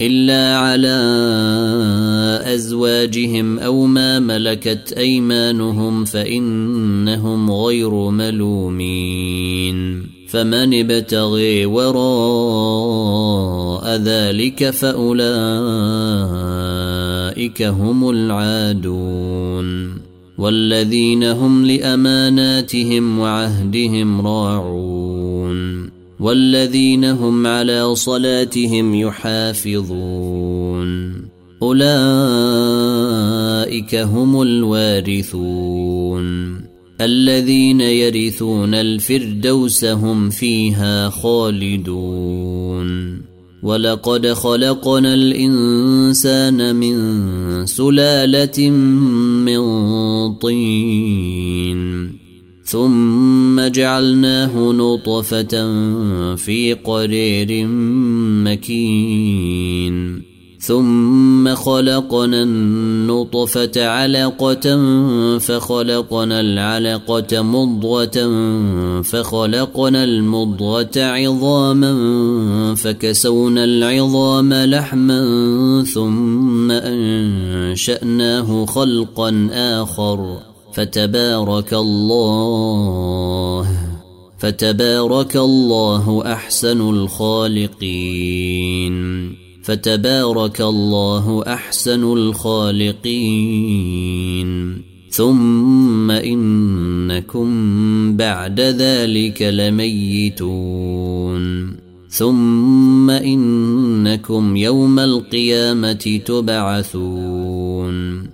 إلا على أزواجهم أو ما ملكت أيمانهم فإنهم غير ملومين. فمن ابتغي وراء ذلك فأولئك هم العادون. والذين هم لأماناتهم وعهدهم راعون. والذين هم على صلاتهم يحافظون. أولئك هم الوارثون. الذين يرثون الفردوس هم فيها خالدون. ولقد خلقنا الإنسان من سلالة من طين. ثم جعلناه نطفة في قرير مكين. ثم خلقنا النطفة علقة فخلقنا العلقة مضغة فخلقنا المضغة عظاما فكسونا العظام لحما ثم أنشأناه خلقا آخر. فتبارك الله فتبارك الله أحسن الخالقين فتبارك الله أحسن الخالقين. ثم إنكم بعد ذلك لميتون. ثم إنكم يوم القيامة تبعثون.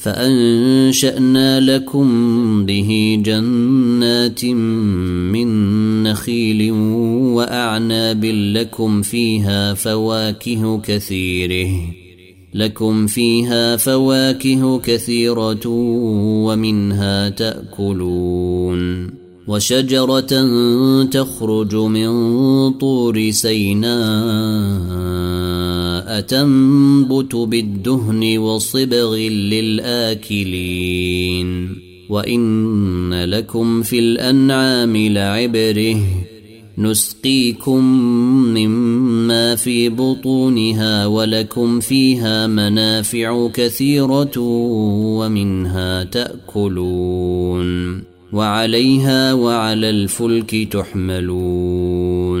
فأنشأنا لكم به جنات من نخيل وأعناب لكم فيها فواكه كثيرة لكم فيها فواكه كثيرة ومنها تأكلون. وشجرة تخرج من طور سيناء تنبت بالدهن وصبغ للآكلين وإن لكم في الأنعام لعبره نسقيكم مما في بطونها ولكم فيها منافع كثيرة ومنها تأكلون وعليها وعلى الفلك تحملون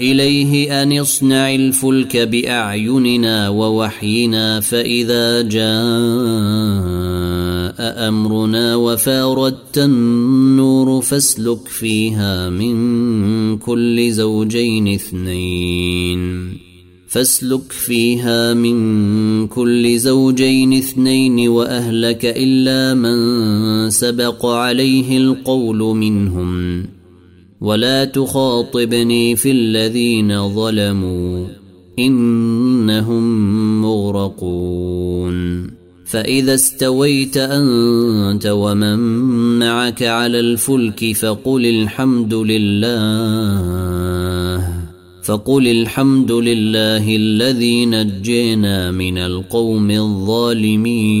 إليه أن اصنع الفلك بأعيننا ووحينا فإذا جاء أمرنا وفاردت النور فاسلك فيها من كل زوجين اثنين. فاسلك فيها من كل زوجين اثنين وأهلك إلا من سبق عليه القول منهم. ولا تخاطبني في الذين ظلموا إنهم مغرقون. فإذا استويت أنت ومن معك على الفلك فقل الحمد لله فقل الحمد لله الذي نجينا من القوم الظالمين.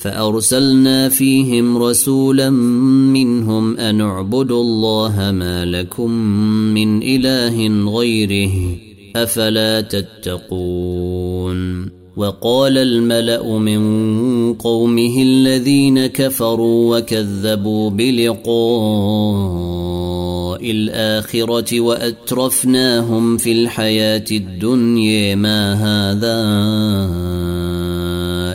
فأرسلنا فيهم رسولا منهم أن اعبدوا الله ما لكم من إله غيره أفلا تتقون. وقال الملأ من قومه الذين كفروا وكذبوا بلقاء الآخرة وأترفناهم في الحياة الدنيا ما هذا؟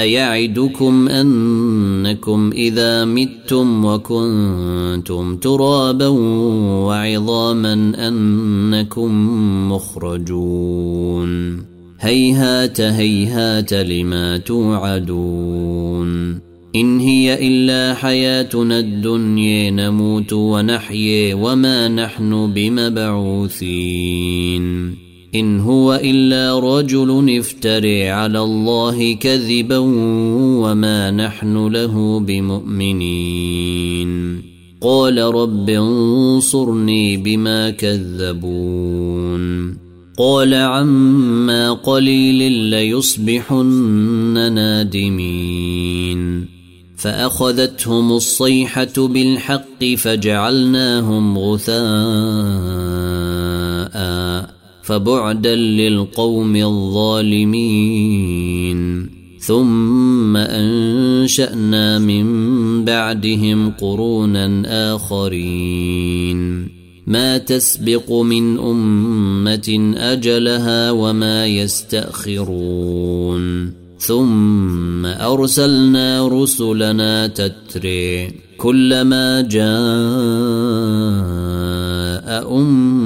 أيعدكم أنكم إذا متم وكنتم ترابا وعظاما أنكم مخرجون. هيهات هيهات لما توعدون. إن هي إلا حياتنا الدنيا نموت ونحيي وما نحن بمبعوثين. إن هو إلا رجل افتري على الله كذبا وما نحن له بمؤمنين. قال رب انصرني بما كذبون. قال عما قليل ليصبحن نادمين. فأخذتهم الصيحة بالحق فجعلناهم غثاء. فبعدا للقوم الظالمين. ثم أنشأنا من بعدهم قرونا آخرين. ما تسبق من أمة أجلها وما يستأخرون. ثم أرسلنا رسلنا تتري. كلما جاء أمة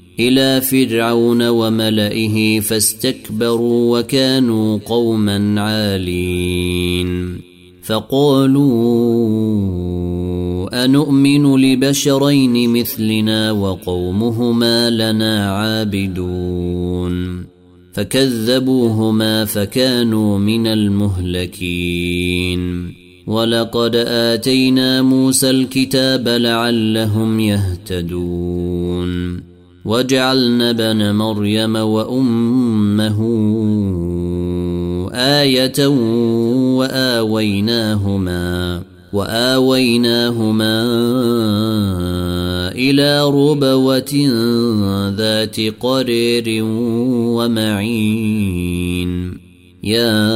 إلى فرعون وملئه فاستكبروا وكانوا قوما عالين. فقالوا انومن لبشرين مثلنا وقومهما لنا عابدون؟ فكذبوهما فكانوا من المهلكين. ولقد آتينا موسى الكتاب لعلهم يهتدون. وجعلنا بن مريم وأمه آية وآويناهما وآويناهما إلى ربوة ذات قرير ومعين. يا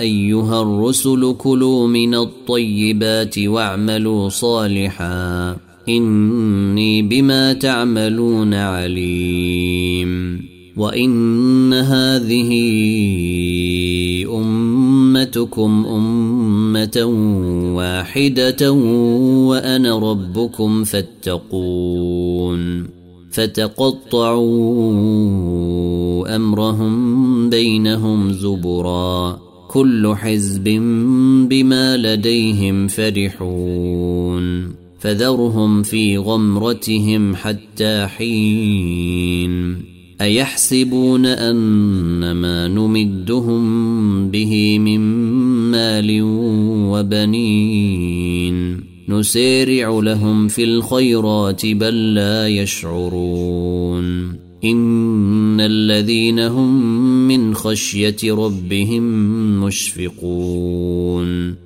أيها الرسل كلوا من الطيبات واعملوا صالحا. إني بما تعملون عليم. وإن هذه أمتكم أمة واحدة وأنا ربكم فاتقون. فتقطعوا أمرهم بينهم زبرا. كل حزب بما لديهم فرحون. فذرهم في غمرتهم حتى حين. أيحسبون ان ما نمدهم به من مال وبنين. نسارع لهم في الخيرات بل لا يشعرون. إن الذين هم من خشية ربهم مشفقون.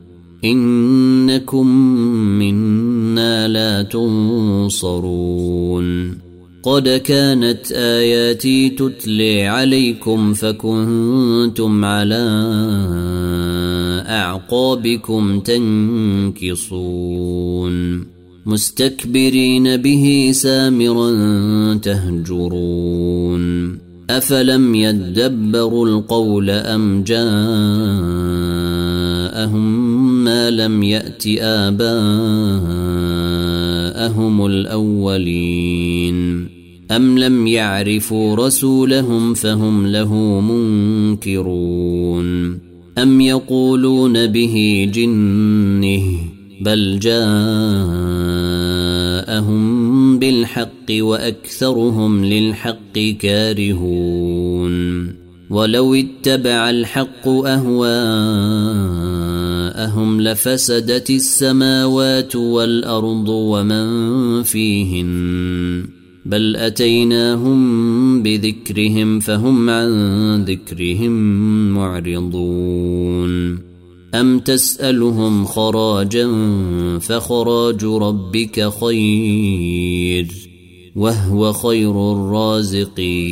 إنكم منا لا تنصرون. قد كانت آياتي تتلي عليكم فكنتم على أعقابكم تنكصون. مستكبرين به سامرا تهجرون. أفلم يدبروا القول أم جاءهم ما لم يات اباءهم الاولين ام لم يعرفوا رسولهم فهم له منكرون ام يقولون به جنه بل جاءهم بالحق واكثرهم للحق كارهون ولو اتبع الحق أهواءهم لفسدت السماوات والأرض ومن فيهن بل أتيناهم بذكرهم فهم عن ذكرهم معرضون أم تسألهم خراجا فخراج ربك خير وهو خير الرازقين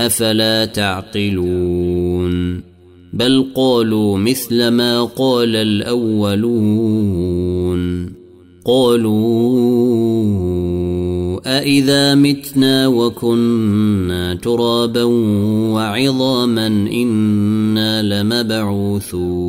أفلا تعقلون بل قالوا مثل ما قال الأولون قالوا أإذا متنا وكنا ترابا وعظاما إنا لمبعوثون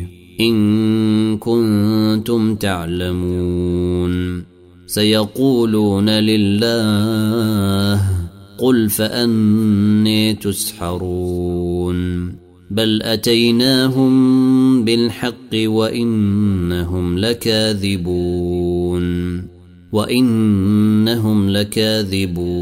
إن كنتم تعلمون. سيقولون لله قل فأني تسحرون. بل أتيناهم بالحق وإنهم لكاذبون. وإنهم لكاذبون.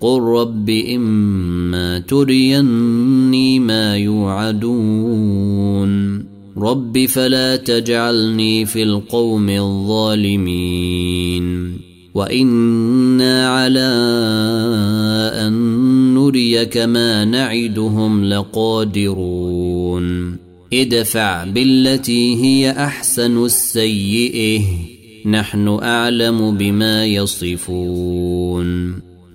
قل رب اما تريني ما يوعدون رب فلا تجعلني في القوم الظالمين وأنا على ان نريك ما نعدهم لقادرون ادفع بالتي هي احسن السيئه نحن اعلم بما يصفون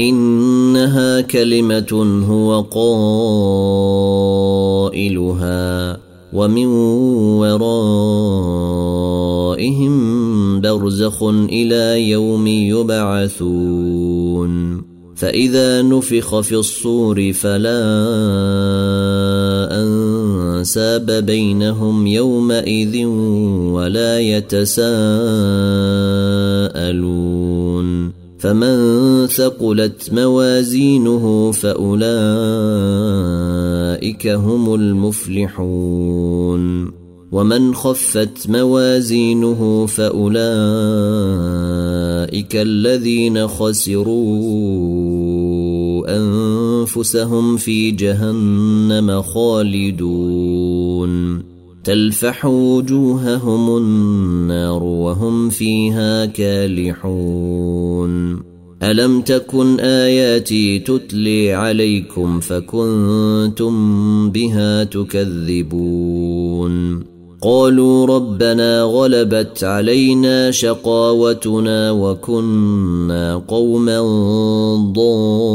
إنها كلمة هو قائلها ومن ورائهم برزخ إلى يوم يبعثون. فإذا نفخ في الصور فلا أنساب بينهم يومئذ ولا يتساءلون. فمن ثقلت موازينه فأولئك هم المفلحون. ومن خفت موازينه فأولئك الذين خسروا أنفسهم في جهنم خالدون. تلفح وجوههم النار وهم فيها كالحون. ألم تكن آياتي تتلي عليكم فكنتم بها تكذبون؟ قالوا ربنا غلبت علينا شقاوتنا وكنا قوما ضالين.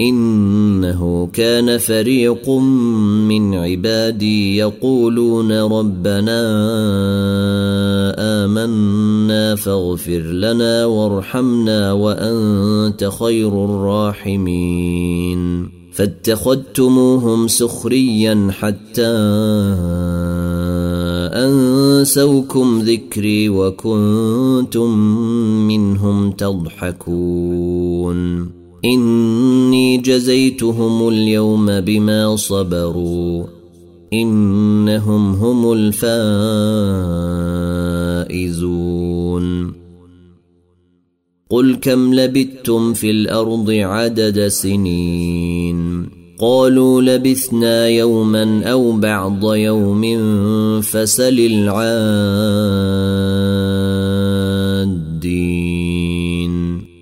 إنه كان فريق من عبادي يقولون ربنا آمنا فاغفر لنا وارحمنا وأنت خير الراحمين. فاتخذتموهم سخريا حتى أنسوكم ذكري وكنتم منهم تضحكون. إني جزيتهم اليوم بما صبروا إنهم هم الفائزون. قل كم لبثتم في الأرض عدد سنين؟ قالوا لبثنا يوما أو بعض يوم فسل العادين